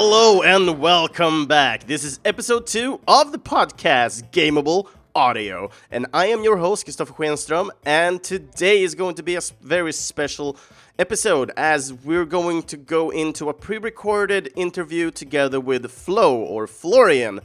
Hello and welcome back. This is episode two of the podcast Gameable Audio, and I am your host Christopher Schenström. And today is going to be a very special episode as we're going to go into a pre-recorded interview together with Flo or Florian.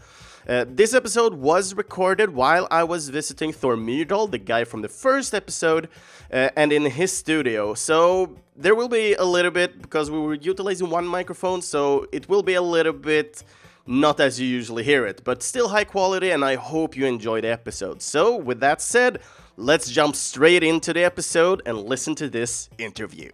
Uh, this episode was recorded while I was visiting Thor Myrdal, the guy from the first episode, uh, and in his studio. So there will be a little bit because we were utilizing one microphone, so it will be a little bit not as you usually hear it, but still high quality, and I hope you enjoy the episode. So, with that said, let's jump straight into the episode and listen to this interview.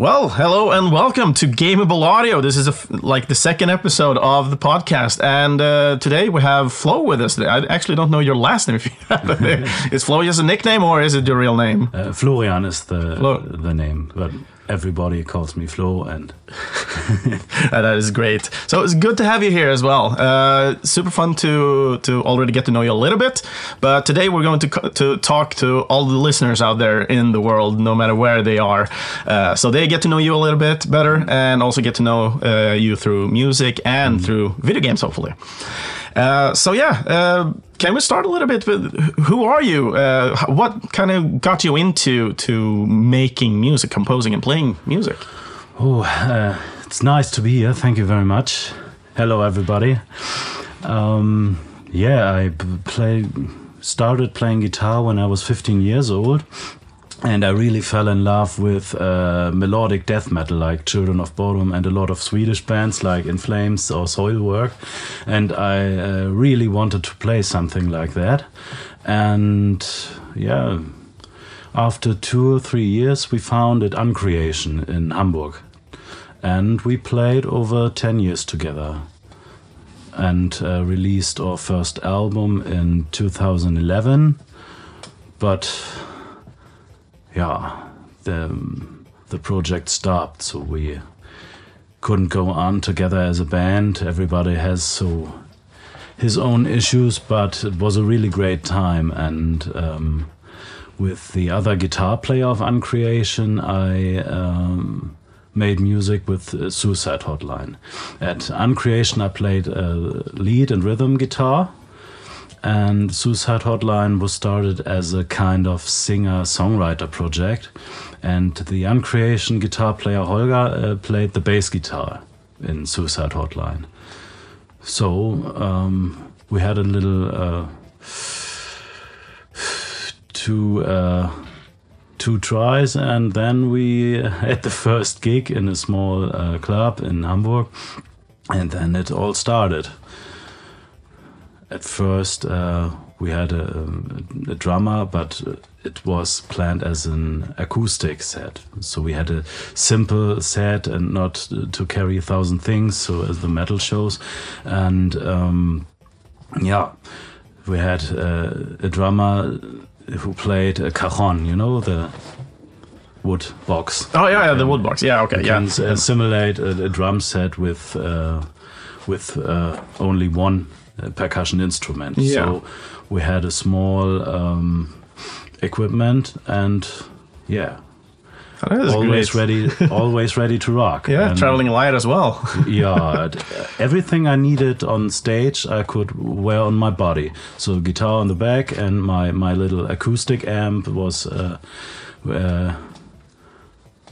Well, hello and welcome to Gameable Audio. This is a f like the second episode of the podcast, and uh, today we have Flo with us. I actually don't know your last name. If you have it. is Flo just a nickname or is it your real name? Uh, Florian is the Flo- the name, but everybody calls me Flo, and that is great. So it's good to have you here as well. Uh, super fun to to already get to know you a little bit. But today we're going to to talk to all the listeners out there in the world, no matter where they are, uh, so they get to know you a little bit better, and also get to know uh, you through music and through video games, hopefully. Uh, so yeah, uh, can we start a little bit with who are you? Uh, what kind of got you into to making music, composing, and playing music? Oh, uh, it's nice to be here. Thank you very much. Hello, everybody. Um, yeah, I play started playing guitar when I was 15 years old. And I really fell in love with uh, melodic death metal like Children of Bodom and a lot of Swedish bands like In Flames or Soilwork. And I uh, really wanted to play something like that. And yeah, after two or three years, we founded Uncreation in Hamburg. And we played over 10 years together and uh, released our first album in 2011. But yeah, the the project stopped, so we couldn't go on together as a band. Everybody has so his own issues, but it was a really great time. And um, with the other guitar player of Uncreation, I um, made music with uh, Suicide Hotline. At Uncreation, I played uh, lead and rhythm guitar and Suicide Hotline was started as a kind of singer songwriter project. And the Uncreation guitar player Holger uh, played the bass guitar in Suicide Hotline. So um, we had a little uh, two tries, and then we had the first gig in a small uh, club in Hamburg, and then it all started at first uh, we had a, a drummer, but it was planned as an acoustic set. So we had a simple set and not to carry a thousand things, so as the metal shows. And um, yeah, we had uh, a drummer who played a cajon, you know, the wood box Oh yeah, yeah the wood box. Yeah, okay, yeah. can uh, simulate a, a drum set with uh, with uh, only one uh, percussion instrument. Yeah. So we had a small um, equipment and yeah, always great. ready, always ready to rock. Yeah, And, traveling light as well. yeah, everything I needed on stage I could wear on my body. So guitar on the back and my my little acoustic amp was uh, uh,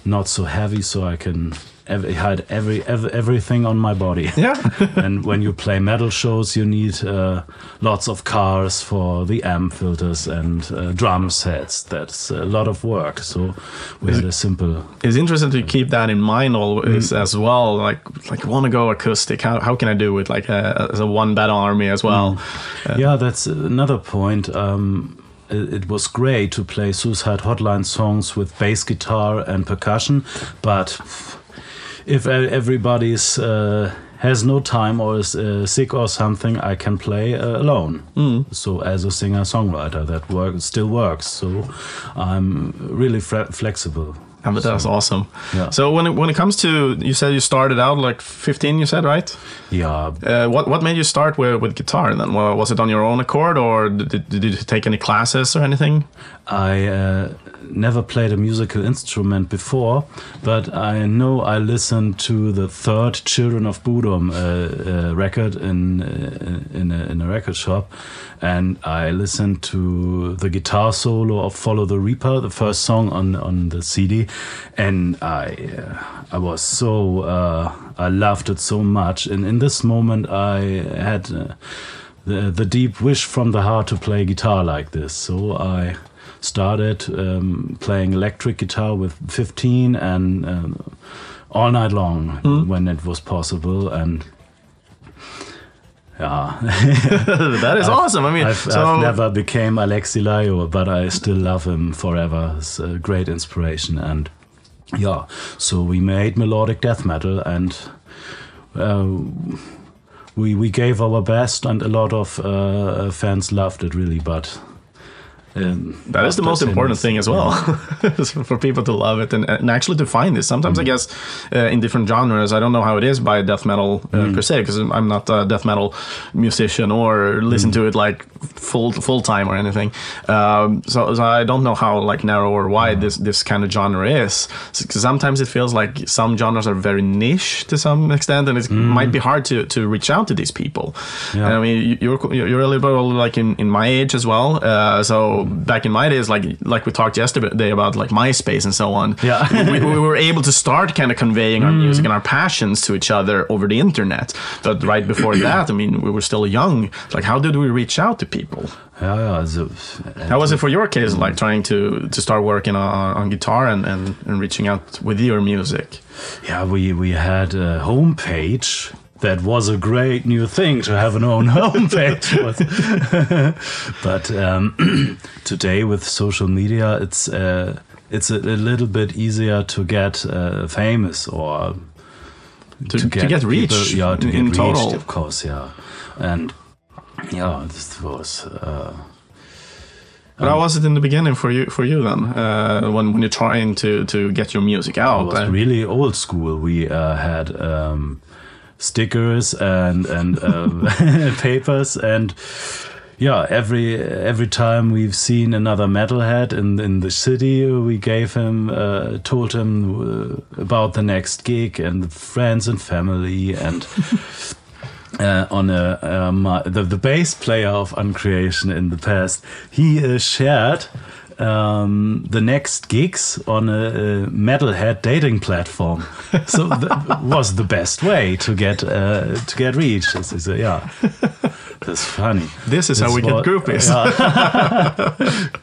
not so heavy, so I can ev- I had every, ev- everything on my body. yeah. and when you play metal shows, you need uh, lots of cars for the amp filters and uh, drum sets. That's a lot of work. So we had a simple it's interesting to keep that in mind always as well. Like, like want to go acoustic? How, how can I do it like a, a one battle army as well? yeah, that's another point. Um, it, it was great to play Suicide Hotline songs with bass guitar and percussion, but if everybody's uh, has no time or is uh, sick or something, I can play uh, alone. So as a singer songwriter, that work still works. So I'm really flexible but that's awesome. Yeah. So when it, when it comes to you said you started out like 15, you said right? Yeah, Uh, what what made you start with, with guitar then? Well, was it on your own accord or did, did you take any classes or anything? I uh, never played a musical instrument before, but I know I listened to the third Children of Bodom uh, uh, record in uh, in, a, in a record shop, and I listened to the guitar solo of "Follow the Reaper," the first song on on the CD, and I uh, I was so uh, I loved it so much, and in this moment I had. Uh, the, the deep wish from the heart to play guitar like this. So I started um, playing electric guitar with 15 and um, all night long when it was possible. And yeah, that is awesome. I mean, I've, so I've never became Alexi Laiho, but I still love him forever. He's a great inspiration. And yeah, so we made melodic death metal and. Uh, we, we gave our best and a lot of uh, fans loved it really but um, That is the most important thing as well, for people to love it and, and actually to find this. Sometimes I guess uh, in different genres, I don't know how it is by death metal uh, per se, because I'm not a death metal musician or listen to it like full full time or anything. Um, so, so I don't know how like narrow or wide this this kind of genre is. Because sometimes it feels like some genres are very niche to some extent, and it might be hard to to reach out to these people. Yeah. And I mean, you- you're you're a little bit like in, in my age as well. Uh, so back in my days, like like we talked yesterday about like MySpace and so on. Yeah. we, we were able to start kind of conveying our mm. music and our passions to each other over the internet. But right before that, I mean, we were still young. Like, how did we reach out to people? yeah, yeah, so, How was it for your case, mm. like trying to to start working on, on guitar and, and, and reaching out with your music? yeah we, we had a homepage that was a great new thing to have an own homepage but um, today with social media it's uh, it's a, a little bit easier to get uh, famous or To, to get, people- reach yeah, to in, get in reached, of course, yeah, and yeah, this was uh, But how was it in the beginning for you? For you then, uh, when when you're trying to to get your music out, it was really old school. We uh, had um, stickers and and um, papers and. Yeah, every every time we've seen another metalhead in in the city, we gave him, uh, told him uh, about the next gig and friends and family and uh, on a um, uh, the, the bass player of Uncreation in the past, he uh, shared um, the next gigs on a, a metalhead dating platform. so that was the best way to get uh, to get reached. It's, it's, uh, yeah, that's funny. This is how we get what- groupies.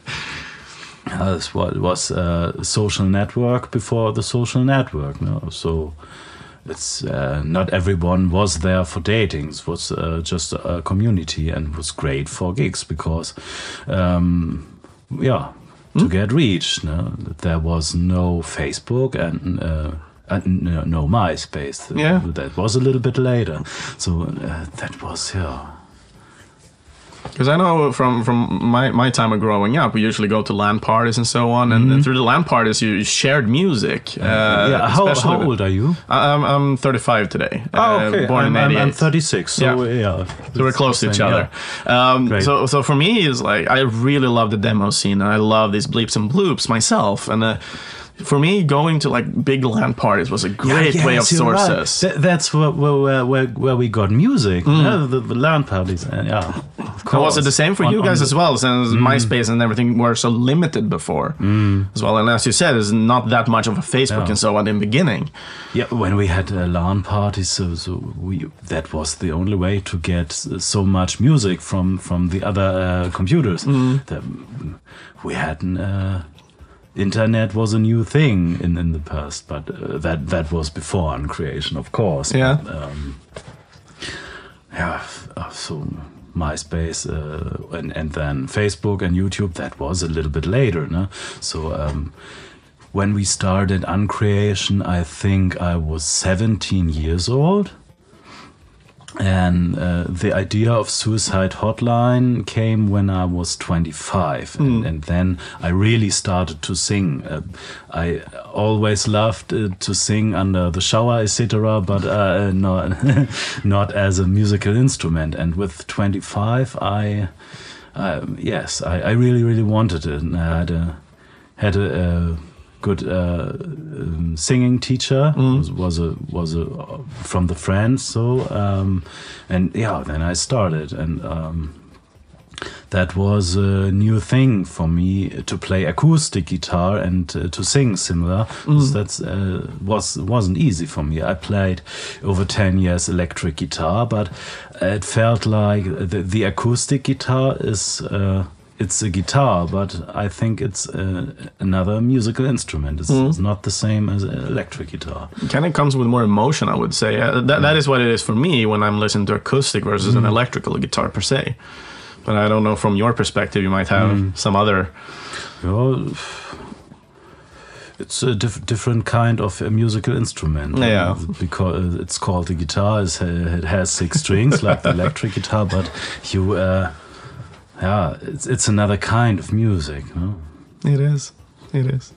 Uh, this was was a social network before the social network. No, so it's uh, not everyone was there for dating. It was uh, just a community and was great for gigs because, um, yeah, to get reached. No? There was no Facebook and. Uh, and no, no MySpace. Yeah. that was a little bit later. So uh, that was yeah. Because I know from from my, my time of growing up, we usually go to LAN parties and so on, and, and through the LAN parties, you shared music. Uh, Mm-hmm. yeah. How, how old are you? I- I'm, I'm 35 today. Oh, uh, born I'm, in I'm, 88. I'm 36. So Yeah. yeah, So we're close to each other. Um, so, so for me, is like I really love the demo scene, and I love these bleeps and bloops myself. And uh, for me, going to like big LAN parties was a great way of yes, you're right. sources. Th- that's where, where, where, where we got music. yeah, the, the LAN parties. And yeah, of And was it the same for On- you guys as well, since MySpace and everything were so limited before as well? And as you said, there's not that much of a Facebook Yeah. and so on in the beginning. Yeah, when we had uh, LAN parties, so, so we that was the only way to get so much music from from the other uh, computers. The- we had an, uh, internet was a new thing in, in the past, but uh, that that was before uncreation, of course. Yeah. But, um, yeah. uh, So MySpace uh, and and then Facebook and YouTube. That was a little bit later, no? So. Um, when we started Uncreation, I think I was 17 years old. And uh, the idea of suicide hotline came when i was 25 and, and then i really started to sing. Uh, i always loved uh, to sing under the shower etc but uh, not not as a musical instrument. And with 25 i um, yes I, I really really wanted it. And i had a had a, a good uh, um, singing teacher. Was, was a was a uh, from the friends so um, and yeah then I started. And um, that was a new thing for me to play acoustic guitar and uh, to sing similar. That's uh, was wasn't easy for me. I played over 10 years electric guitar but it felt like the, the acoustic guitar is uh, it's a guitar, but I think it's uh, another musical instrument. It's, it's not the same as an electric guitar. kind of comes with more emotion, I would say. Uh, that, that is what it is for me when I'm listening to acoustic versus an electrical guitar per se. But I don't know from your perspective, you might have some other. Well, it's a diff- different kind of a musical instrument. Yeah. Uh, because it's called a guitar. Uh, it has six strings like the electric guitar, but you, uh, yeah, it's it's another kind of music. No? It is. It is.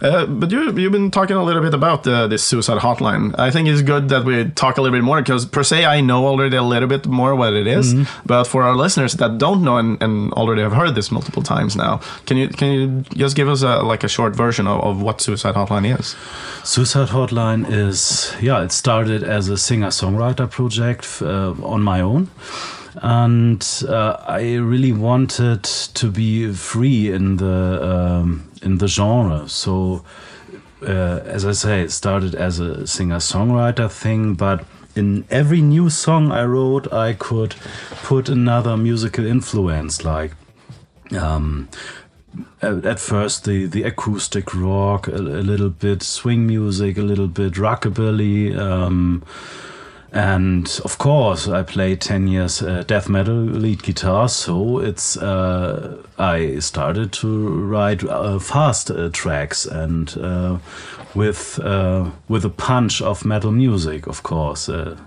Uh, but you, you've been talking a little bit about uh, this suicide hotline. I think it's good that we talk a little bit more because, per se, I know already a little bit more what it is. But for our listeners that don't know and, and already have heard this multiple times now, can you can you just give us a, like a short version of, of what suicide hotline is? Suicide Hotline is, yeah, it started as a singer songwriter project uh, on my own. And uh, I really wanted to be free in the um, in the genre. So, uh, as I say, it started as a singer songwriter thing, but in every new song I wrote, I could put another musical influence, like um, at at first the the acoustic rock, a, a little bit swing music, a little bit rockabilly, um, and of course I played ten years uh, death metal lead guitar, so it's uh, I started to write uh, fast uh, tracks and uh, with uh, with a punch of metal music, of course, and.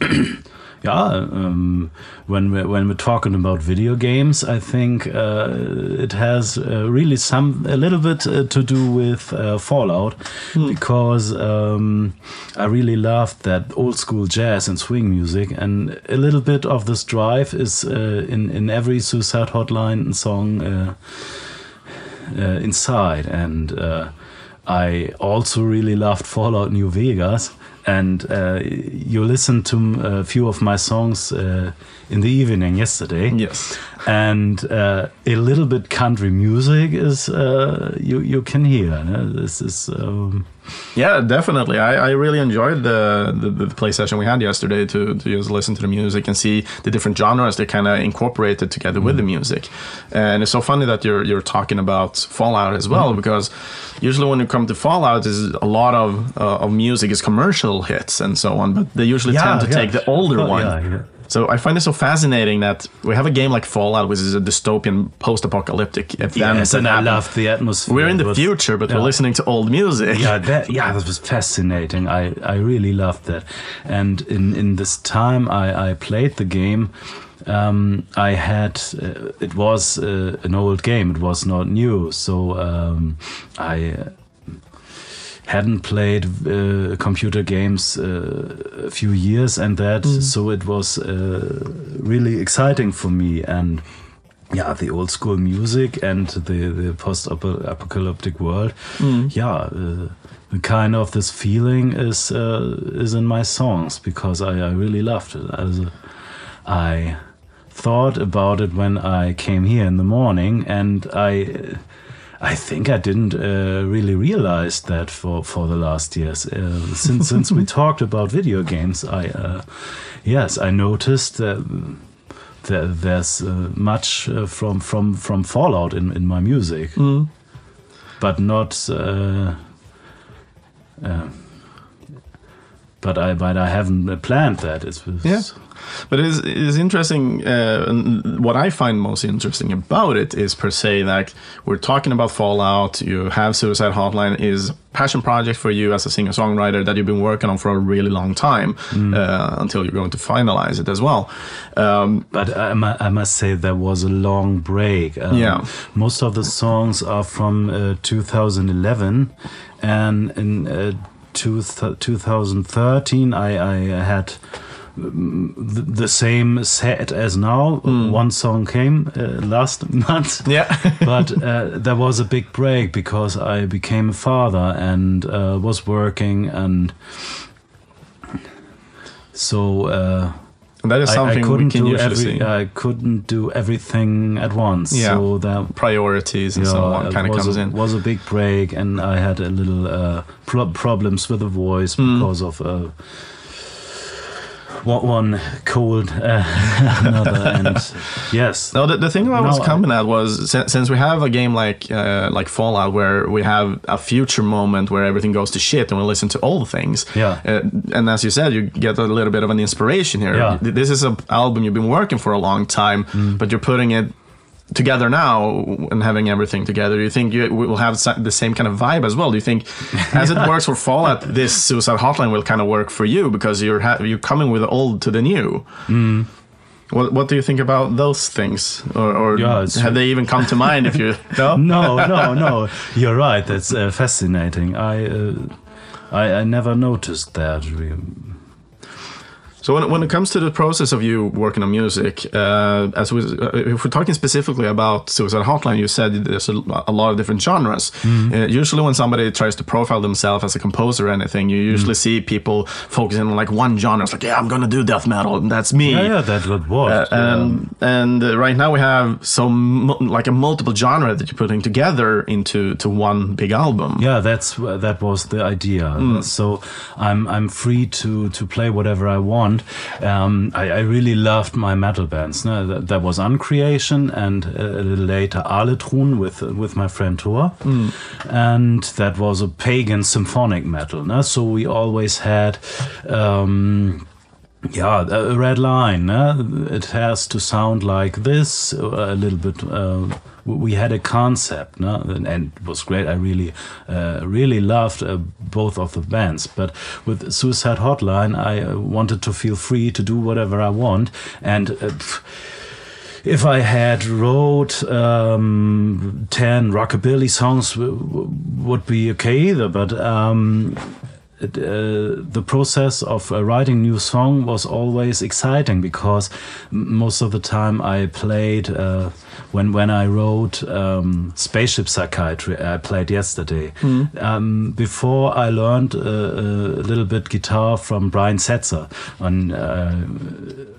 yeah, um, when we're when we're talking about video games, I think uh, it has uh, really some a little bit uh, to do with uh, Fallout because um, I really loved that old school jazz and swing music, and a little bit of this drive is uh, in in every Suicide Hotline song uh, inside, and uh, I also really loved Fallout New Vegas. And uh, you listened to a few of my songs uh, in the evening yesterday. Yes. And uh, a little bit country music is uh, you you can hear. This is um, Yeah, definitely. I, I really enjoyed the, the the play session we had yesterday to, to just listen to the music and see the different genres they kind of incorporated together with the music. And it's so funny that you're you're talking about Fallout as well because usually when you come to Fallout, is a lot of uh, of music is commercial hits and so on, but they usually Yeah, tend to yeah. take the older Oh, one. yeah. So I find it so fascinating that we have a game like Fallout, which is a dystopian post-apocalyptic event. yes, and I happened. love the atmosphere. We're in the was- future, but we're listening to old music. yeah, that yeah, that was fascinating. I, I really loved that. And in, in this time I, I played the game, um, I had uh, it was uh, an old game. It was not new, so um, I. Hadn't played uh, computer games uh, a few years and that so it was uh, really exciting for me. And yeah the old school music and the the post apocalyptic world yeah uh, the kind of this feeling is uh, is in my songs because I, I really loved it. As I thought about it when I came here in the morning and I I think I didn't uh, really realize that for, for the last years. Uh, since since we talked about video games, I uh, yes I noticed that there, there's uh, much uh, from from from Fallout in, in my music, but not. But I but I haven't planned that. It's Yeah. But it's, it's interesting. Uh, what I find most interesting about it is per se that we're talking about Fallout. You have Suicide Hotline is passion project for you as a singer songwriter that you've been working on for a really long time uh, until you're going to finalize it as well. Um, But I, I must say there was a long break. Um, Yeah. Most of the songs are from uh, 2011, and in uh, two th- 2013 I, I had mm, the, same set as now. One song came uh, last month. Yeah. but uh, there was a big break because I became a father and uh, was working and so. And that is something I, we couldn't can do usually every, see. I couldn't do everything at once. Yeah. So that Priorities and so on kind of comes a, in. was a big break, and I had a little uh, pro- problems with the voice Mm. because of uh, one, one cold uh, another, and yes, No, the, the thing I was No, I- coming at was since, since we have a game like uh, like Fallout where we have a future moment where everything goes to shit and we listen to old things. Yeah. Uh, and as you said, you get a little bit of an inspiration here. Yeah. This is an album you've been working for a long time, Mm. but you're putting it together now and having everything together. Do you think you will have the same kind of vibe as well? Do you think, as it works for Fallout, this Suicide Hotline will kind of work for you because you're ha- you're coming with the old to the new? What, what do you think about those things, or, or Yeah, have they even come to mind? If you no, no, no, no, you're right. That's uh, fascinating. I, uh, I I never noticed that. So when, when it comes to the process of you working on music, uh, as we, uh, if we're talking specifically about Suicide Hotline, you said there's a, a lot of different genres. Mm-hmm. Uh, usually, when somebody tries to profile themselves as a composer or anything, you usually Mm. see people focusing on like one genre. It's like, yeah, I'm gonna do death metal, and that's me. Yeah, yeah, that would work. Uh, and and uh, right now we have some like a multiple genre that you're putting together into to one big album. yeah that's that was the idea so i'm i'm free to to play whatever i want um i, I really loved my metal bands no? was uncreation and uh, a little later Arletrun with with my friend Thor and that was a pagan symphonic metal no? so we always had um yeah, a red line. It has to sound like this a little bit. Uh, we had a concept, no? and, and it was great. I really, uh, really loved uh, both of the bands. But with Suicide Hotline, I uh, wanted to feel free to do whatever I want, and. Uh, if I had wrote um, ten rockabilly songs, w- w- would be okay either. But um, uh, the process of uh, writing new song was always exciting because most of the time I played uh, when when I wrote um, Spaceship Psychiatry. I played yesterday. Um, before I learned uh, a little bit guitar from Brian Setzer and Uh,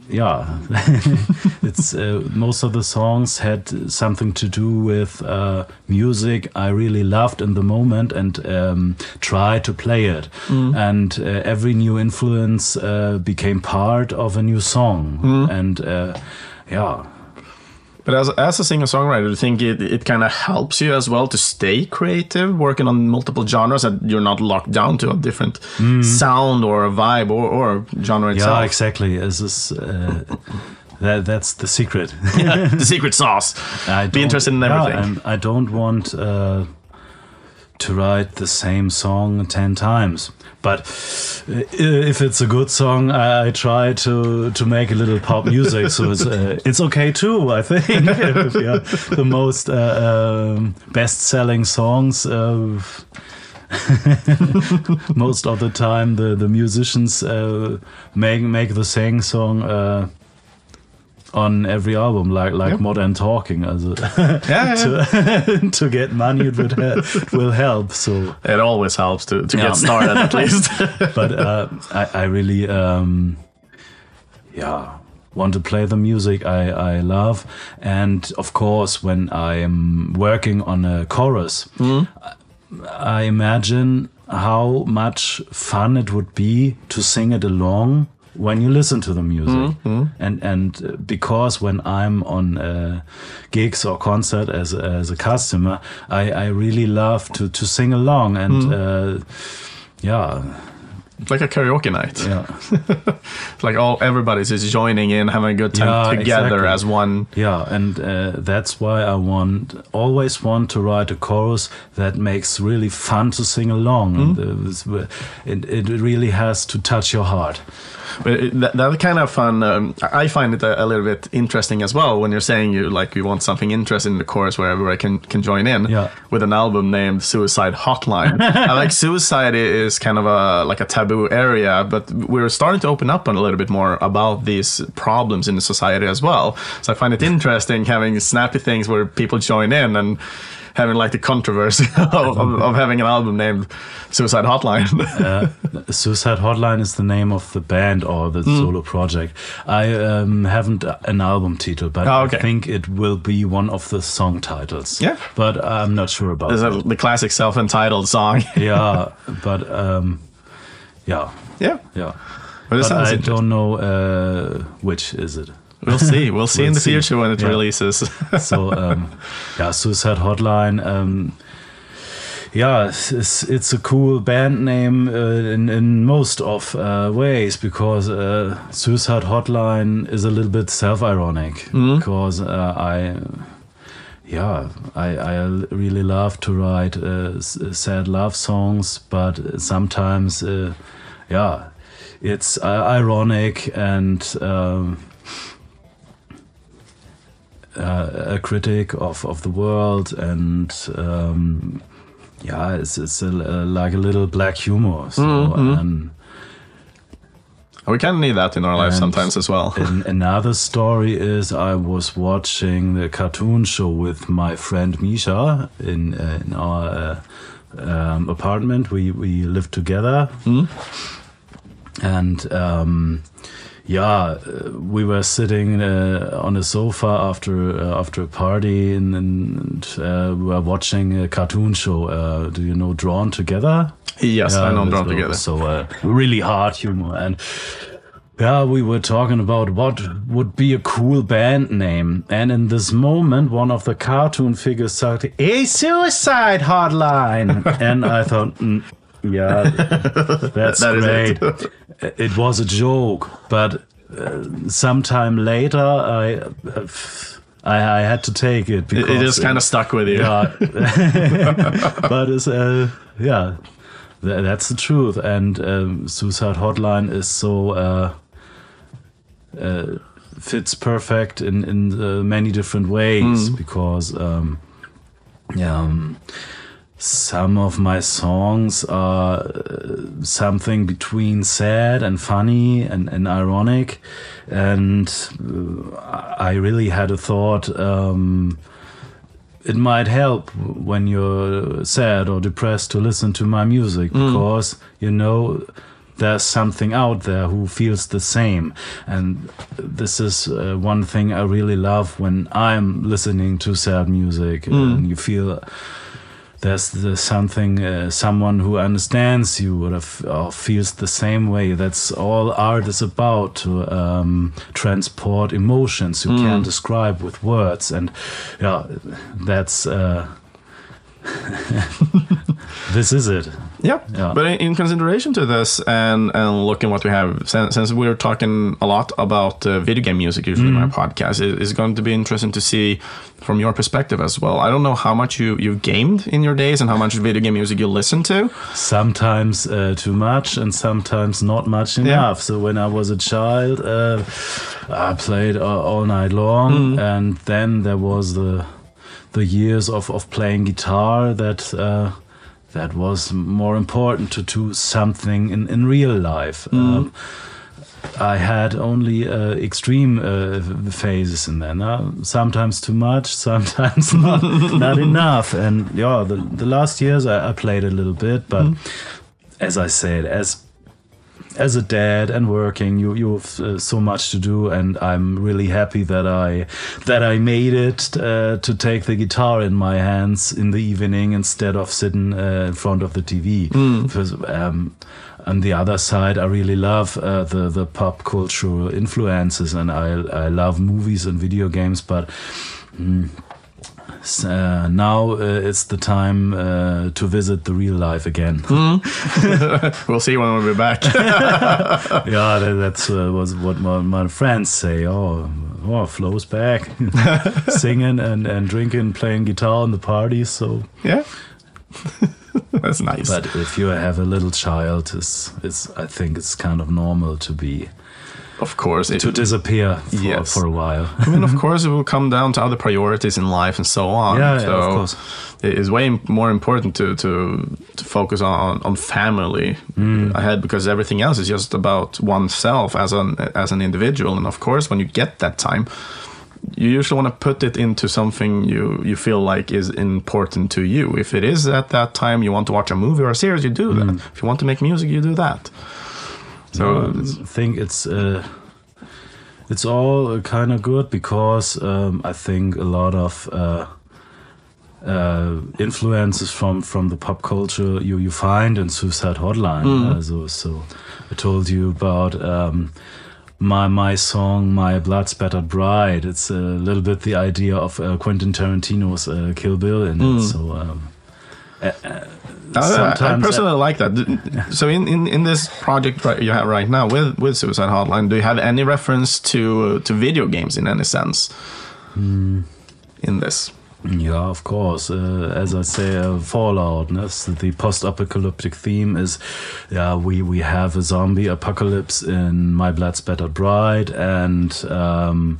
yeah, it's uh, most of the songs had something to do with uh, music I really loved in the moment and um, tried to play it. And uh, every new influence uh, became part of a new song. And uh, yeah, But as, as a singer songwriter, I think it, it kind of helps you as well to stay creative, working on multiple genres, that you're not locked down to a different sound or a vibe or, or genre itself? yeah, exactly. This is. Uh, that, that's the secret. the secret sauce. I Be interested in yeah, everything. and I don't want uh, to write the same song ten times. But uh, if it's a good song, I, I try to to make a little pop music, so it's uh, it's okay too. I think the most uh, um, best-selling songs. Uh, most of the time, the the musicians uh, make make the same song. Uh, on every album, like like Yep. Modern Talking, also yeah, to, to get money, it would it will help. So, it always helps to, to Yeah. get started at least. but uh, I I really um, yeah want to play the music I I love, and of course when I'm working on a chorus, I imagine how much fun it would be to sing it along when you listen to the music and and uh, because when i'm on uh, gigs or concert as as a customer i i really love to to sing along and uh, yeah like a karaoke night. Yeah. like all everybody's just joining in, having a good time Yeah, together exactly. as one. Yeah, and uh, that's why I want always want to write a chorus that makes really fun to sing along. And, this- it, it really has to touch your heart. That, that kind of fun. Um, I find it a, a little bit interesting as well when you're saying you like you want something interesting in the chorus where everybody can can join in. Yeah. With an album named Suicide Hotline. I like suicide is kind of a like a taboo area, but we're starting to open up a little bit more about these problems in the society as well. So I find it interesting having snappy things where people join in and having like the controversy of, of, of having an album named Suicide Hotline. Uh, Suicide Hotline is the name of the band or the Hmm. solo project. I um, haven't an album title, but Oh, okay. I think it will be one of the song titles. Yeah. but I'm not sure about that. the classic self-entitled song. yeah, but um, yeah, yeah. yeah. But But I don't know uh, which is it. We'll see. We'll see in We'll the see. future when it Yeah. releases. so um, yeah, Suicide Hotline. Um, yeah, it's, it's a cool band name uh, in in most of uh, ways because uh, Suicide Hotline is a little bit self-ironic because uh, I. Yeah, I, I really love to write uh, sad love songs, but sometimes, uh, yeah, it's uh, ironic and um, uh, a critic of, of the world and um, yeah it's, it's a, uh, like a little black humor so um, we kind of need that in our life sometimes as well. another story is I was watching the cartoon show with my friend Misha in, uh, in our uh, um, apartment. We we lived together, and um, yeah, uh, we were sitting uh, on a sofa after uh, after a party, and, and uh, we were watching a cartoon show. Uh, do you know Drawn Together? yes, I know Drawn so, Together. So uh, really hard humor and. Yeah, we were talking about what would be a cool band name. And in this moment, one of the cartoon figures said, A suicide hotline. and I thought, mm, yeah, that's That great. it. was a joke. But uh, sometime later, I, uh, I, I had to take it. Because it just kind of stuck with you. yeah, but it's uh, yeah, th- that's the truth. And um, Suicide Hotline is so uh, uh, fits perfect in in uh, many different ways because um, yeah. Um, some of my songs are uh, something between sad and funny and, and ironic. And uh, i really had a thought um, it might help when you're sad or depressed to listen to my music because you know there's something out there who feels the same. And this is uh, one thing i really love when i'm listening to sad music and you feel there's the something uh, someone who understands you or, f- or feels the same way. That's all art is about to um, transport emotions. You can't describe with words. And yeah that's uh, this is it Yeah. Yeah. But in, consideration to this and, and looking what we have, since, since we're talking a lot about uh, video game music usually in my Mm-hmm. podcast, it, it's going to be interesting to see from your perspective as well. I don't know how much you, you've gamed in your days and how much video game music you listen to. sometimes uh, too much and sometimes not much enough. So when I was a child, uh, I played uh, all night long, and then there was the the years of, of playing guitar that. Uh, that was more important to do something in, in real life. Um, I had only uh, extreme uh, phases in there. Now, sometimes too much, sometimes not, not enough. And yeah, the, the last years I, I played a little bit, but as I said, as as a dad and working, you you have uh, so much to do, and I'm really happy that I that I made it uh, to take the guitar in my hands in the evening instead of sitting uh, in front of the TV. Because um, on the other side, I really love uh, the the pop cultural influences, and I I love movies and video games, but. mm, uh, now uh, it's the time uh, to visit the real life again. We'll see when we'll be back. yeah, that, that's uh, was what my, my friends say. Oh, oh, Flo's back, singing and, and drinking, playing guitar in the parties. So, yeah. That's nice. but if you have a little child, it's, it's I think it's kind of normal to be of course, it, to disappear for, Yes. for a while. I mean, of course, it will come down to other priorities in life and so on. Yeah, yeah, of course. it is way more important to to to focus on on family Mm. ahead because everything else is just about oneself as an as an individual. And of course, when you get that time, you usually want to put it into something you you feel like is important to you. If it is at that time you want to watch a movie or a series, you do Mm. that. If you want to make music, you do that. So I think it's uh, it's all kind of good because um, I think a lot of uh, uh, influences from from the pop culture you you find in Suicide Hotline. Uh, so so I told you about. Um, my my song, my blood spattered bride. It's a little bit the idea of uh, Quentin Tarantino's uh, Kill Bill in it. So um, I, I personally like that. So in, in, in this project right, you have right now with, with Suicide Hotline, do you have any reference to to video games in any sense in this? Yeah, of course. Uh, as I say, uh, Fallout. no? So the post-apocalyptic theme is, yeah, we we have a zombie apocalypse in My Blood Spattered Bride, and um,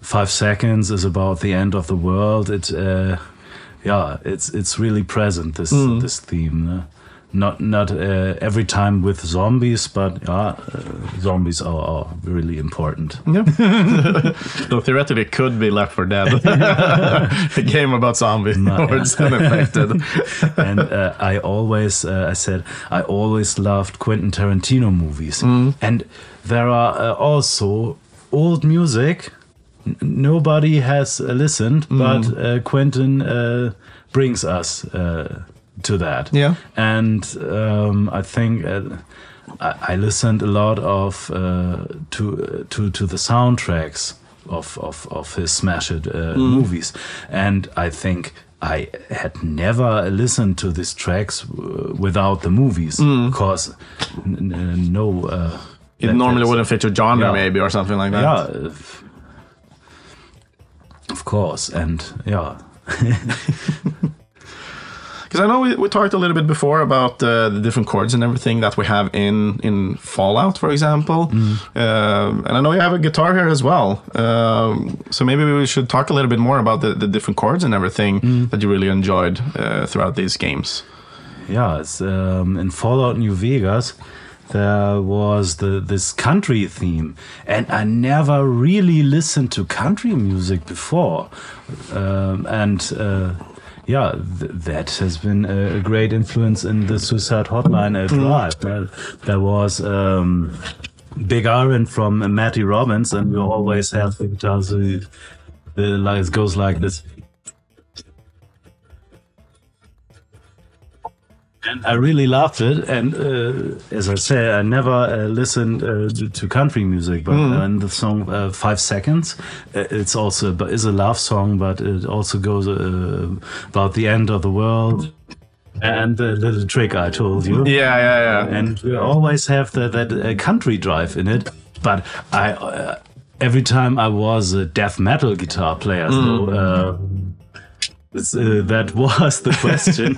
Five Seconds is about the end of the world. It, uh, yeah, it's it's really present. This this theme. no? Not not uh, every time with zombies, but yeah, uh, zombies are, are really important. Yeah. so theoretically, it could be Left 4 Dead, a game about zombies or it's unaffected. and uh, I always, uh, I said, I always loved Quentin Tarantino movies. And there are uh, also old music. Nobody has uh, listened, but uh, Quentin uh, brings us uh, to that. Yeah. And um, I think. Uh, I I listened a lot of uh, to to to the soundtracks of of of his smash it uh, movies, and I think I had never listened to these tracks without the movies because n- no. Uh, It normally wouldn't fit your genre, Yeah. maybe, or something like that. Yeah. Uh, Of course, and yeah, Because I know we, we talked a little bit before about uh, the different chords and everything that we have in in Fallout, for example. Um, and I know you have a guitar here as well. Um, so maybe we should talk a little bit more about the, the different chords and everything that you really enjoyed uh, throughout these games. yeah. It's um, in Fallout New Vegas. There was the this country theme, and I never really listened to country music before, um, and. Uh, yeah, th- that has been a, great influence in the Suicide Hotline uh, drive. There, was um, Big Iron from Marty Robbins, and we always have the guitars. The, like it goes like this. And I really loved it. And uh, as I say, I never uh, listened uh, to, to country music, but uh, in the song uh, Five Seconds, uh, it's also but is a love song, but it also goes uh, about the end of the world. And the little trick I told you. Yeah, yeah, yeah. And we always have the, that uh, country drive in it. But I, uh, every time I was a death metal guitar player, so, uh, that was the question.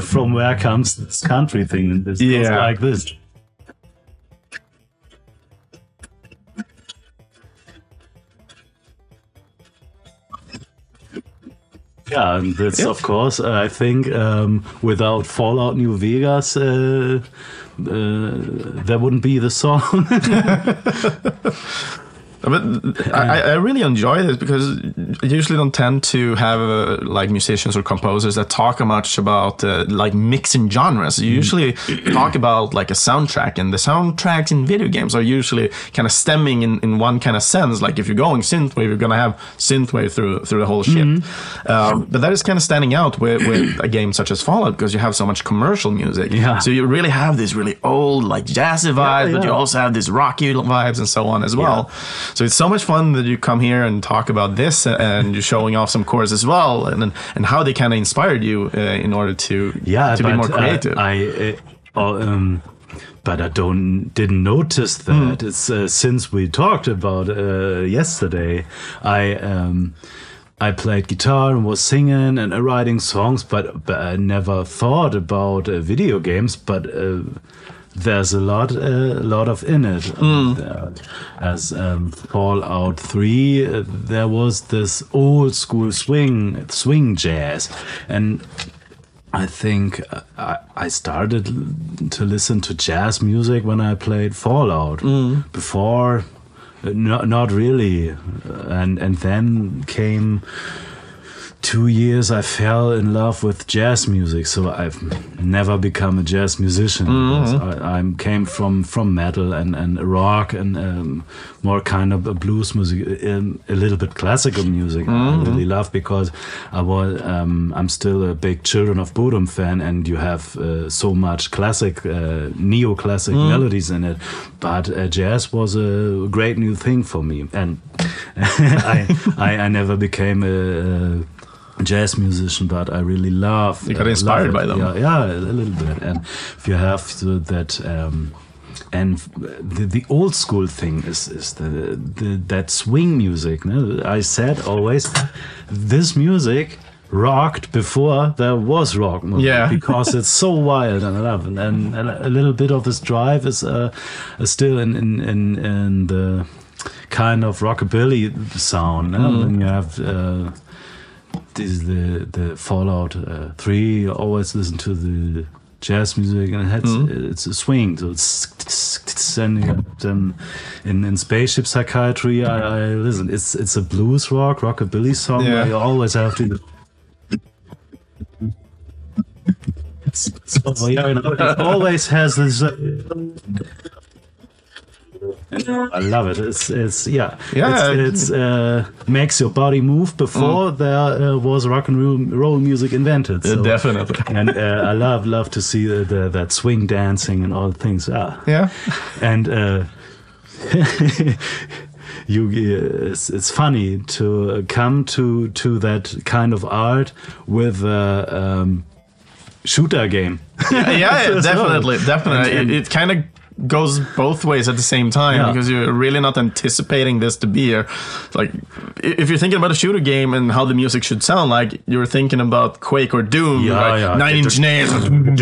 From where comes this country thing? And this goes Yeah. like this. Yeah, and that's of course, uh, I think, um, without Fallout New Vegas, uh, uh, there wouldn't be the song. But I, I really enjoy this because I usually don't tend to have uh, like musicians or composers that talk much about uh, like mixing genres. You usually talk about like a soundtrack, and the soundtracks in video games are usually kind of stemming in, in one kind of sense. Like if you're going synthwave, you're gonna have synthwave through through the whole shit. Um, but that is kind of standing out with, with a game such as Fallout because you have so much commercial music. Yeah. So you really have this really old like jazzy vibes, but you also have these rocky vibes and so on as well. So it's so much fun that you come here and talk about this, and you're showing off some chords as well, and and how they kind of inspired you uh, in order to yeah to be more creative. uh, I uh, uh, um, but I don't didn't notice that. It's uh, since we talked about uh, yesterday. I um, I played guitar and was singing and uh, writing songs, but, but I never thought about uh, video games. But uh, there's a lot a lot of in it. Uh, as um, Fallout Three, uh, there was this old school swing swing jazz, and I think uh, I, I started to listen to jazz music when I played Fallout. Before, uh, not not really, Uh, and and then came two years. I fell in love with jazz music, so I've never become a jazz musician. because I, I came from from metal and and rock and um, more kind of a blues music, um, a little bit classical music. I really love because I was um, I'm still a big Children of Bodom fan, and you have uh, so much classic uh, neoclassic melodies in it. But uh, jazz was a great new thing for me, and I, I I never became a. a jazz musician, but I really love. You got uh, inspired by them. Yeah, yeah, a little bit. And if you have the, that, um, and the, the old school thing is is the, the that swing music. No? I said always, this music rocked before there was rock music Yeah. because it's so wild and I love it. And, and a little bit of this drive is uh, still in in in, in the kind of rockabilly sound. Mm-hmm. And you have. Uh, this is the the Fallout uh, Three. You always listen to the jazz music, and it Mm-hmm. it's a swing. So it's and then in in spaceship psychiatry. I, I listen. It's it's a blues rock rockabilly song. Yeah. You always have to. So, you know, it always has this. Uh, I love it. It's it's yeah Yeah, It's, it's uh, makes your body move before there uh, was rock and roll, roll music invented. Uh, So- definitely. And uh, I love love to see the, the, that swing dancing and all things. Ah. Yeah. And uh, you, uh, it's, it's funny to come to to that kind of art with a um, shooter game. yeah, yeah, definitely, definitely. And- and- it it kind of goes both ways at the same time Yeah. because you're really not anticipating this to be here. Like, if you're thinking about a shooter game and how the music should sound like, you're thinking about Quake or Doom, Yeah, right? yeah. Nine Inch Nails, and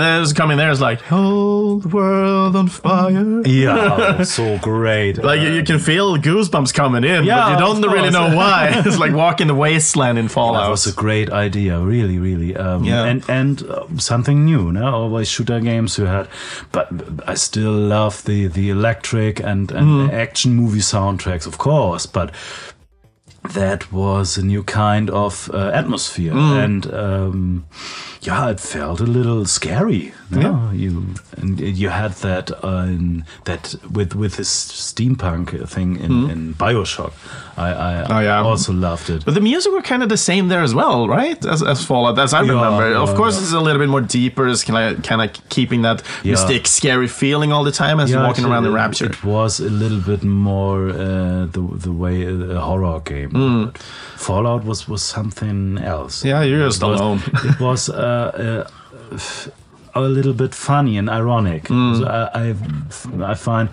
then it's coming there. It's like, hold the world on fire. Yeah, so great. Like you, you can feel goosebumps coming in, but you don't really know why. it's like walking the wasteland in Fallout. That was a great idea, really, really. Um, Yeah. And and uh, something new. No, always shooter games you had, but I still love the the electric and and Mm. action movie soundtracks, of course. But that was a new kind of uh, atmosphere, Mm. and um, yeah, it felt a little scary. No? Yeah. you and you had that uh, in, that with with this steampunk thing in, in Bioshock. I, I Mm. Oh, yeah. also loved it. But the music were kind of the same there as well, right? As, as Fallout, as I Yeah, remember. of course, it's a little bit more deeper. It's kind of kind of keeping that mystic, scary feeling all the time as you're walking actually, around the Rapture. It was a little bit more uh, the the way a, a horror game. But Fallout was was something else. Mm. Yeah, you're just it was, alone. it was uh, uh, a little bit funny and ironic. Mm. So I, I I find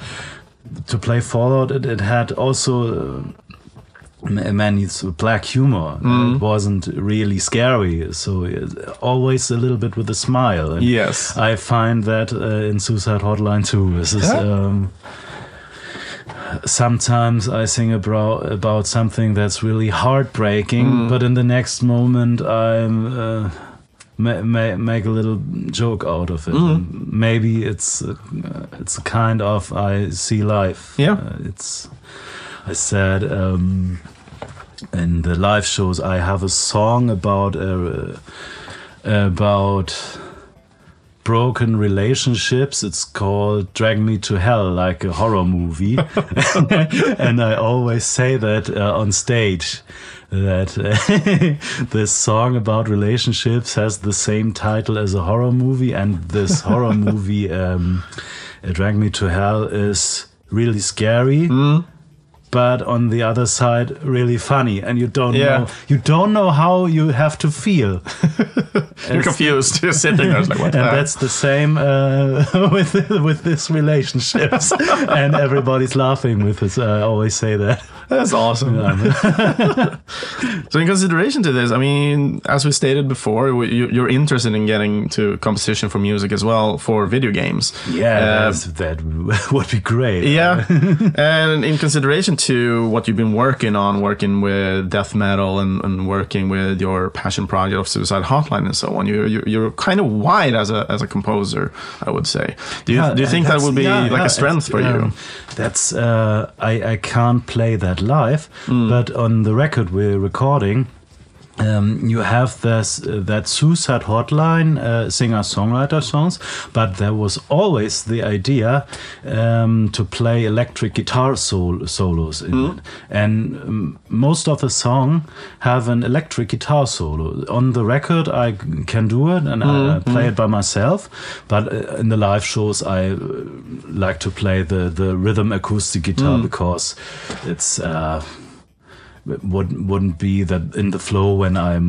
to play Fallout, it, it had also. Uh, many black humor. Mm. It wasn't really scary, so always a little bit with a smile. And Yes. I find that uh, in Suicide Hotline too. This is um, sometimes I sing about about something that's really heartbreaking, Mm. but in the next moment I'm. Uh, ma- ma- make a little joke out of it. Mm. Maybe it's a, uh, it's a kind of I see life. Yeah. Uh, it's I said um, in the live shows I have a song about uh, about broken relationships. It's called Drag Me to Hell, like a horror movie. and I always say that uh, on stage. That uh, this song about relationships has the same title as a horror movie, and this horror movie, um, uh, Drag Me to Hell, is really scary. Mm. But on the other side, really funny, and you don't Yeah. know you don't know how you have to feel. You're confused. You're sitting there like, what and that's the same uh, with with this relationships and everybody's laughing with us i always say that That's awesome. so, in consideration to this, I mean, as we stated before, we- you- you're interested in getting to composition for music as well for video games. yeah Uh, that would be great yeah, and in consideration to what you've been working on, working with death metal and, and working with your passion project of Suicide Hotline and so on, you're you're, you're kind of wide as a as a composer, I would say. Do you Yeah, do you think that would be yeah, like yeah, a strength for you? um, That's uh, I I can't play that live, Mm. but on the record we're recording. Um, you have this uh, that suicide hotline uh, singer songwriter songs, but there was always the idea um, to play electric guitar sol- solos in it, and um, most of the song have an electric guitar solo. On the record, I can do it and I, I play it by myself, but uh, in the live shows, I uh, like to play the the rhythm acoustic guitar because it's. Would wouldn't be that in the flow when I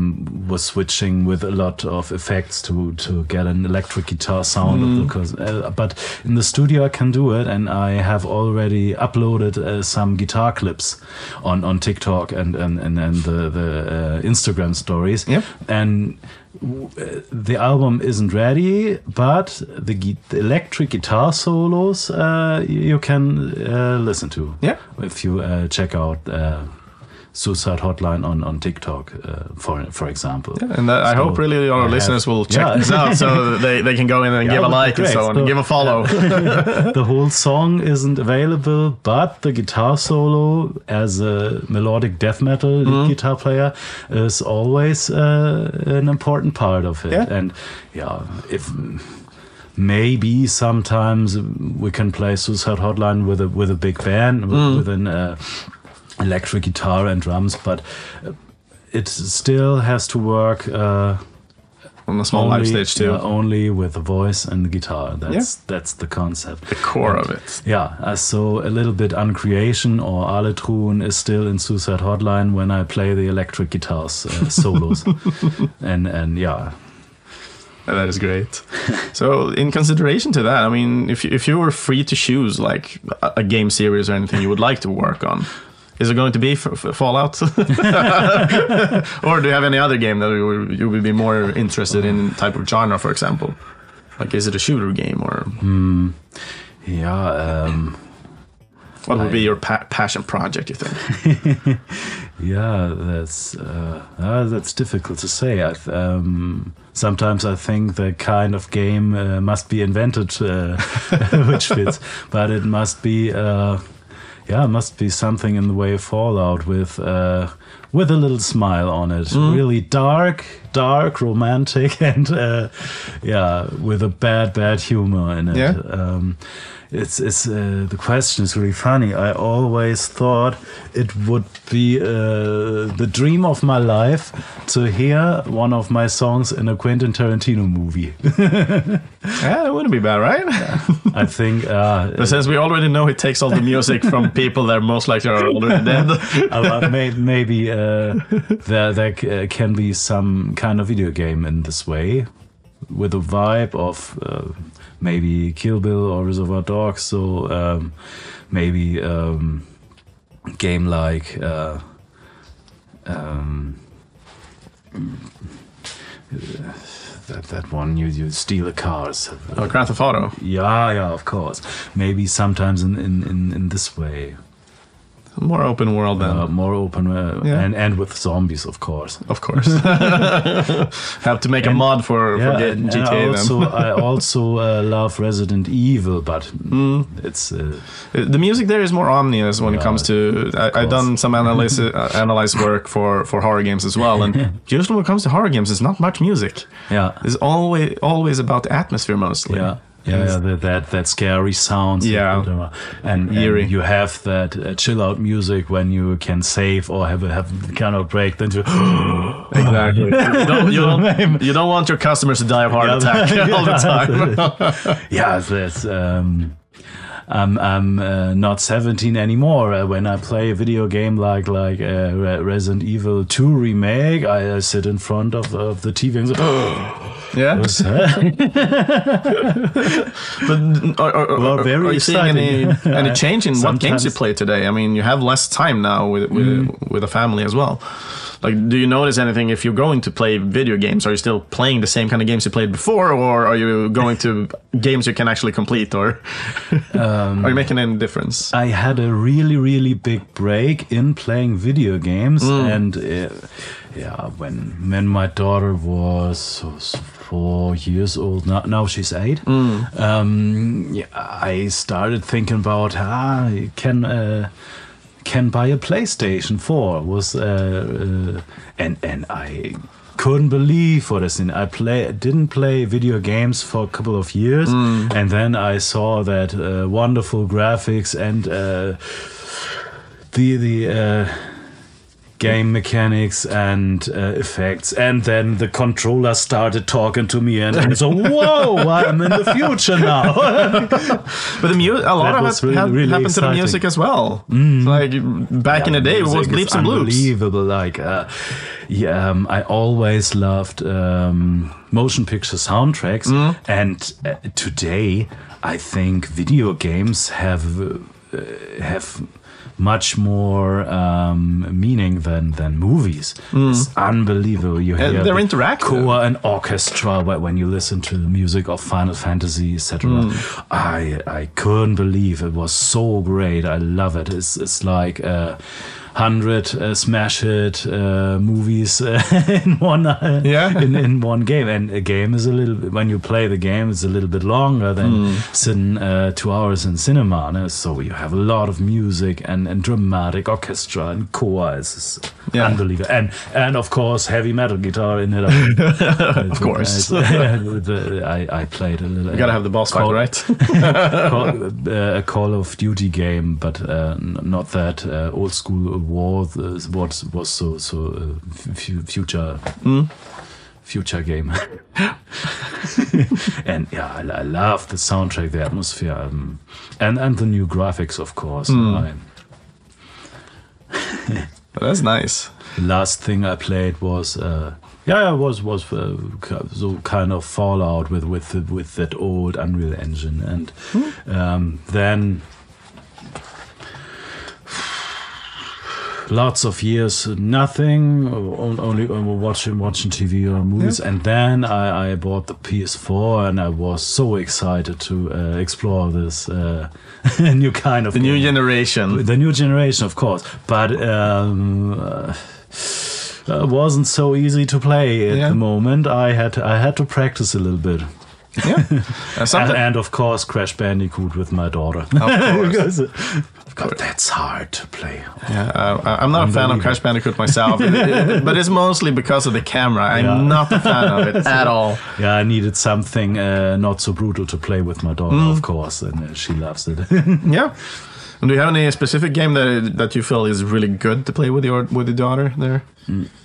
was switching with a lot of effects to to get an electric guitar sound the- because uh, but in the studio I can do it and I have already uploaded uh, some guitar clips on on TikTok and and and, and the the uh, Instagram stories Yep. and uh, the album isn't ready, but the, the electric guitar solos uh, you can uh, listen to. Yeah. If you uh, check out uh, Suicide Hotline on on TikTok, uh, for for example. And that, I hope really our listeners will check Yeah. this out so they, they can go in and Yeah, give a like and so on, So- and give a follow. the whole song isn't available, but the guitar solo as a melodic death metal Mm-hmm. guitar player is always uh, an important part of it. Yeah. And yeah, if maybe sometimes we can play Suicide Hotline with a with a big band with, Mm. with an uh, electric guitar and drums, but uh, it still has to work. Uh, on a small live stage too. yeah, only with the voice and the guitar. That's that's the concept. the core of it. Yeah, uh, so a little bit Uncreation or Aletrun is still in Suicide Hotline when I play the electric guitars uh, solos, and and yeah, That is great. so, in consideration to that, I mean, if you, if you were free to choose like a, a game series or anything you would like to work on, is it going to be f- f- Fallout, or do you have any other game that you would, you would be more interested in type of genre, for example? Like, is it a shooter game or yeah. Um, what would be your pa- passion project? You think? Yeah, that's uh, uh, that's difficult to say. I th- um, sometimes I think the kind of game uh, must be invented uh, which fits, but it must be uh, yeah, it must be something in the way of Fallout with uh, with a little smile on it. Really dark, dark, romantic, and uh, yeah, with a bad, bad humor in it. Yeah. Um, it's it's uh, the question is really funny. I always thought it would be uh, the dream of my life to hear one of my songs in a Quentin Tarantino movie. yeah, that wouldn't be bad, right? I think uh, But since we already know he takes all the music from people that are most likely are already dead. uh, may, maybe uh, there there uh, can be some kind of video game in this way, with a vibe of uh, maybe Kill Bill or Reservoir Dogs. So um, maybe um, game like. Uh, um, that, that one you, you steal the cars oh, Grand Theft Auto. yeah yeah of course maybe sometimes in, in, in, in this way More open world than, uh, more open uh, Yeah. and and with zombies of course of course. Have to make a mod for, for yeah G- and, and GTA I also. I also uh, love Resident Evil but Mm. it's uh, the music there is more ominous when it comes to. I, I've done some analysis, uh, analyze work for, for horror games as well, and usually when it comes to horror games, it's not much music. yeah It's always always about the atmosphere mostly. yeah yeah, yeah that, that that scary sounds Yeah. and, Eerie. and you have that uh, chill out music when you can save or have a have kind of break then you exactly. you, don't, you, don't, you don't want your customers to die of heart Yeah, attack all the time. yeah, that's um, I'm I'm uh, not 17 anymore. Uh, when I play a video game like like uh, Resident Evil 2 remake, I, I sit in front of, of the TV and say, Yeah. "What's that?" But are, are, Well, very are you seeing any, any change in what games you play today? I mean, you have less time now with with, Mm. with a family as well. Like, do you notice anything if you're going to play video games? Are you still playing the same kind of games you played before, or are you going to games you can actually complete, or Um, are you making any difference? I had a really, really big break in playing video games, and uh, yeah, when when my daughter was, four years old, now, now she's eight. Um, yeah, I started thinking about ah, can. Uh, can buy a PlayStation 4 was uh, uh, and and I couldn't believe what I seen. I play didn't play video games for a couple of years, and then I saw that uh, wonderful graphics and uh, the the uh, game mechanics and uh, effects, and then the controller started talking to me, and I so whoa, I'm in the future now. But the mu- a lot That of was it really- really happened to the music as well. It's like back in the day, it was music bleeps and bloops. Unbelievable! Like, uh, yeah, um, I always loved um, motion picture soundtracks, Mm. and uh, today I think video games have uh, have much more um, meaning than than movies. It's unbelievable. You hear Mm. they're the interactive. Choir and orchestra wh- when you listen to the music of Final Fantasy, etc. Mm. I I couldn't believe it was so great. I love it. It's it's like. Uh, Hundred uh, smash hit uh, movies uh, in one uh, Yeah. in, in one game, and a game is a little bit when you play the game, it's a little bit longer than Hmm. sitting uh, two hours in cinema. no? So you have a lot of music and, and dramatic orchestra and choir. It's Yeah. unbelievable, and and of course heavy metal guitar in it. Of course. I, I played a little. You gotta have the boss fight, right? Call, uh, a Call of Duty game, but uh, n- not that uh, old school war. uh, What was so so uh, f- future future game. and yeah, I, I love the soundtrack, the atmosphere, um, and and the new graphics, of course. I, That's nice. last thing I played was. Uh, yeah, it was was uh, so kind of Fallout with with with that old Unreal Engine, and um, then lots of years nothing, only uh, watching watching TV or movies, and then I, I bought the PS4, and I was so excited to uh, explore this uh, new kind of The new generation. the new generation, of course, but. Um, uh, wasn't so easy to play at Yeah. the moment. I had I had to practice a little bit, Yeah. Uh, and, and of course Crash Bandicoot with my daughter. of course. Because, uh, but that's hard to play. Yeah, uh, I'm not a fan of Crash Bandicoot myself, It- it- but it's mostly because of the camera. I'm Yeah. not a fan of it at all. Yeah, I needed something uh, not so brutal to play with my daughter, Mm. of course, and uh, she loves it. Yeah. And do you have any specific game that that you feel is really good to play with your with your daughter there?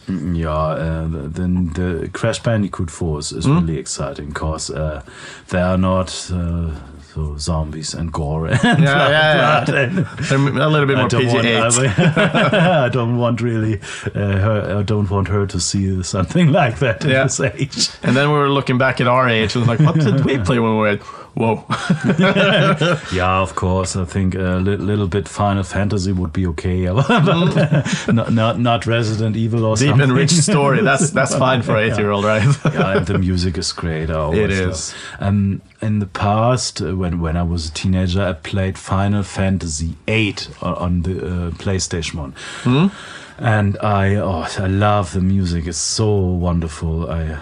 yeah, uh, then the Crash Bandicoot 4 is, is really exciting because uh, they are not uh, so zombies and gore. And Yeah, yeah, yeah. blood a little bit more PG-8. I, I don't want really uh, her. I don't want her to see something like that at Yeah. this age. And then we were looking back at our age and like, what did we play when we were at? Whoa. Yeah, of course. I think a li- little bit Final Fantasy would be okay, but not, not not Resident Evil or Deep something. and rich story. That's that's fine for an eight year old, right? yeah, and the music is great. It love- Um, in the past, uh, when when I was a teenager, I played Final Fantasy VIII on, on the uh, PlayStation One, Hmm? and I oh I love the music. It's so wonderful. I.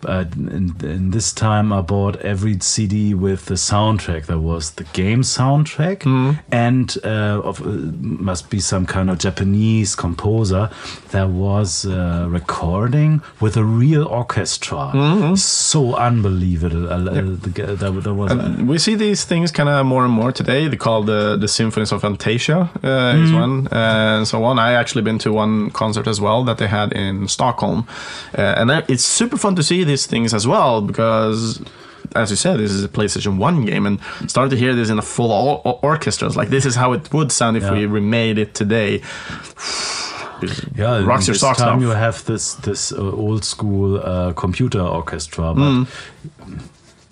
But in, in this time, I bought every CD with the soundtrack. There was the game soundtrack, Hmm. and uh, of, uh, must be some kind of Japanese composer. There was a recording with a real orchestra. Mm-hmm. So unbelievable. Uh, uh, there, there was. we see these things kind of more and more today. They call the the symphonies of Fantasia uh, is one, and so on. I actually been to one concert as well that they had in Stockholm, uh, and that- it's super fun to see these things as well because as you said, this is a PlayStation One game, and started to hear this in a full or- or- orchestra. Like this is how it would sound if Yeah. we remade it today. Yeah, rocks your socks time off. you have this this uh, old school uh, computer orchestra, but Mm.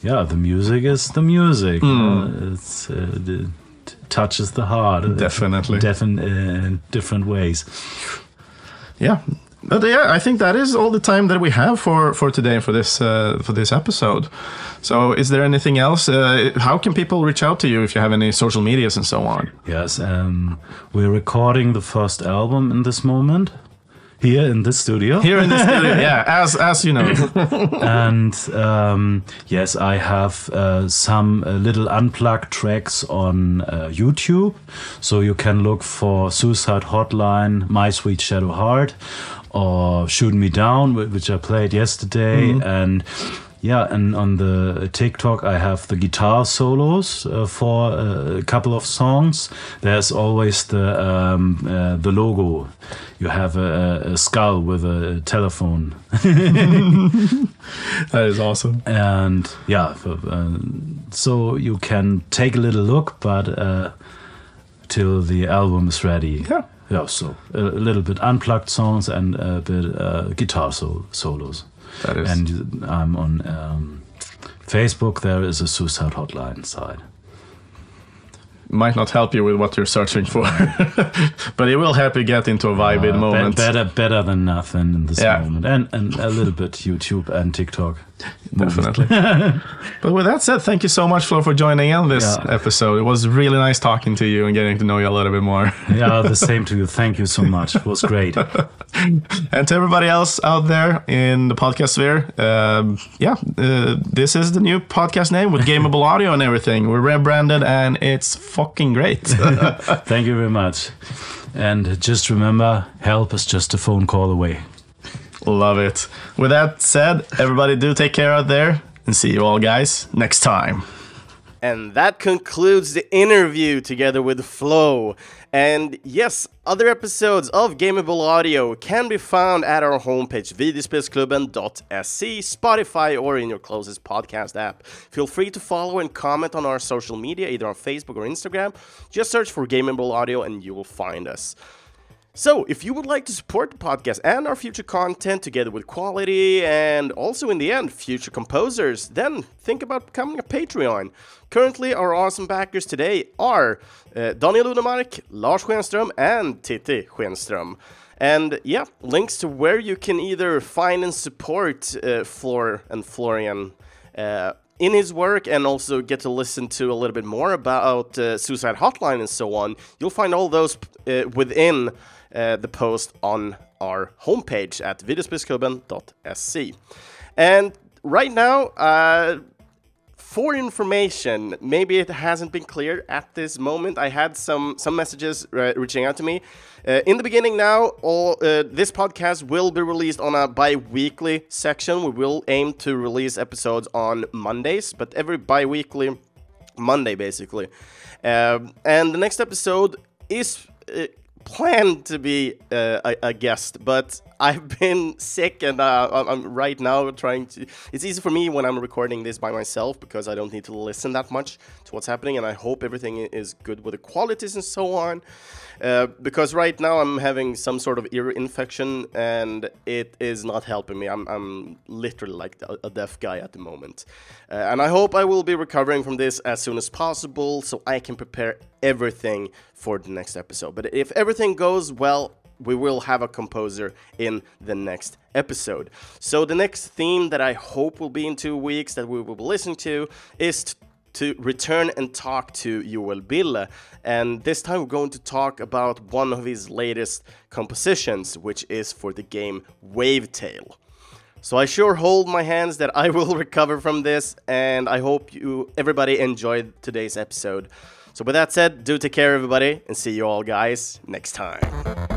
yeah, the music is the music. Mm. uh, it's uh, it touches the heart. uh, Definitely. defin- uh, in different ways. Yeah. But yeah, I think that is all the time that we have for, for today for this uh, for this episode. So, is there anything else? Uh, how can people reach out to you if you have any social medias and so on? Yes, um, we're recording the first album in this moment here in this studio. Here in the studio, yeah, as as you know, and um, yes, I have uh, some uh, little unplugged tracks on uh, YouTube, so you can look for Suicide Hotline, My Sweet Shadow Heart, or Shoot Me Down, which I played yesterday, and. Yeah, and on the TikTok, I have the guitar solos uh, for uh, a couple of songs. There's always the um, uh, the logo. You have a, a skull with a telephone that is awesome. and yeah f- uh, so you can take a little look but uh, till the album is ready Yeah. Yeah so a, a little bit unplugged songs and a bit uh, guitar sol- solos. That is- and i'm on um, facebook. There is a suicide hotline side. Might not help you with what you're searching for, but it will help you get into a vibe Uh, be- moment. better better than nothing in this Yeah. moment. And, and a little bit youtube and tiktok Definitely. but with that said, thank you so much, Flo, for joining in this Yeah. episode. It was really nice talking to you and getting to know you a little bit more. yeah the same to you thank you so much it was great and to everybody else out there in the podcast sphere, um, yeah, uh, this is the new podcast name with Gameable Audio and everything. We're rebranded and it's fucking great. Thank you very much. And just remember, help is just a phone call away. Love it. With that said, everybody do take care out there and see you all guys next time. And that concludes the interview together with Flo. And yes, other episodes of Gameable Audio can be found at our homepage, videospelsklubben.se, Spotify, or in your closest podcast app. Feel free to follow and comment on our social media, either on Facebook or Instagram. Just search for Gameable Audio and you will find us. So, if you would like to support the podcast and our future content together with quality and also in the end future composers, then think about becoming a Patreon. Currently, our awesome backers today are uh, Daniel Unemark, Lars Schenström, and Titti Schenström. And yeah, links to where you can either find and support uh, Flor and Florian uh, in his work and also get to listen to a little bit more about uh, Suicide Hotline and so on. You'll find all those uh, within uh, the post on our homepage at videospelsklubben.se. And right now, uh, for information, maybe it hasn't been clear at this moment. I had some some messages uh, reaching out to me. Uh, in the beginning, now all uh, this podcast will be released on a bi-weekly section. We will aim to release episodes on Mondays, but every bi-weekly Monday, basically. Um, and the next episode is uh, planned to be uh, a, a guest, but I've been sick and uh, I'm- I'm right now trying to. It's easy for me when I'm recording this by myself because I don't need to listen that much to what's happening, and I hope everything is good with the qualities and so on. Uh, because right now I'm having some sort of ear infection and it is not helping me. I'm, I'm literally like a, deaf guy at the moment. Uh, and I hope I will be recovering from this as soon as possible so I can prepare everything for the next episode. But if everything goes well, we will have a composer in the next episode. So the next theme that I hope will be in two weeks that we will be listening to is to return and talk to Joel Bille. And this time we're going to talk about one of his latest compositions, which is for the game Wavetale. So I sure hold my hands that I will recover from this, and I hope you everybody enjoyed today's episode. So with that said, do take care everybody, and see you all guys next time.